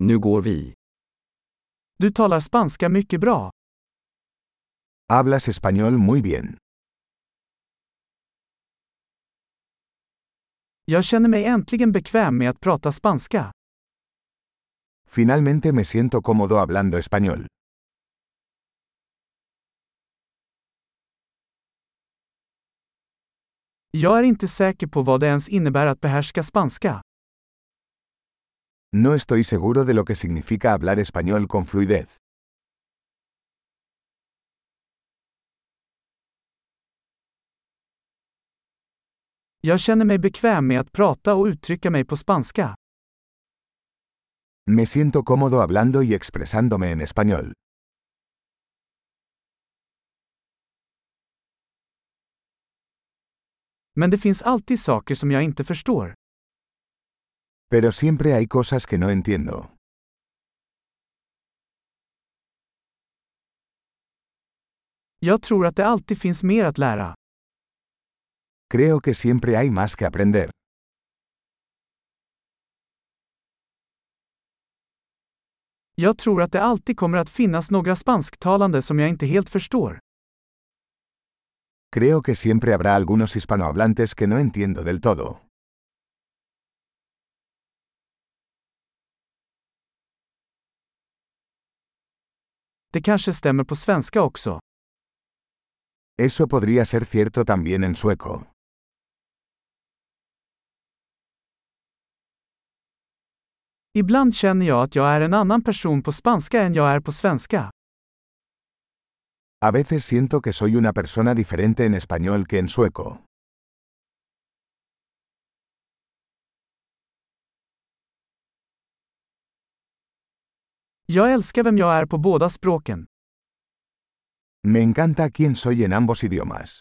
Nu går vi. Du talar spanska mycket bra. Hablas español muy bien. Jag känner mig äntligen bekväm med att prata spanska. Finalmente me siento cómodo hablando español. Jag är inte säker på vad det ens innebär att behärska spanska. No estoy seguro de lo que significa hablar español con fluidez. Jag känner mig bekväm med att prata och uttrycka mig på spanska. Me siento cómodo hablando y expresándome en español. Men det finns alltid saker som jag inte förstår. Pero siempre hay cosas que no entiendo. Jag tror att det alltid finns mer att lära. Creo que siempre hay más que aprender. Jag tror att det alltid kommer att finnas några spansktalande som jag inte helt förstår. Creo que siempre habrá algunos hispanohablantes que no entiendo del todo. Det kanske stämmer på svenska också. Eso podría ser cierto también en sueco. Ibland känner jag att jag är en annan person på spanska än jag är på svenska. A veces siento que soy una persona diferente en español que en sueco. Jag älskar vem jag är på båda språken. Me encanta quién soy en ambos idiomas.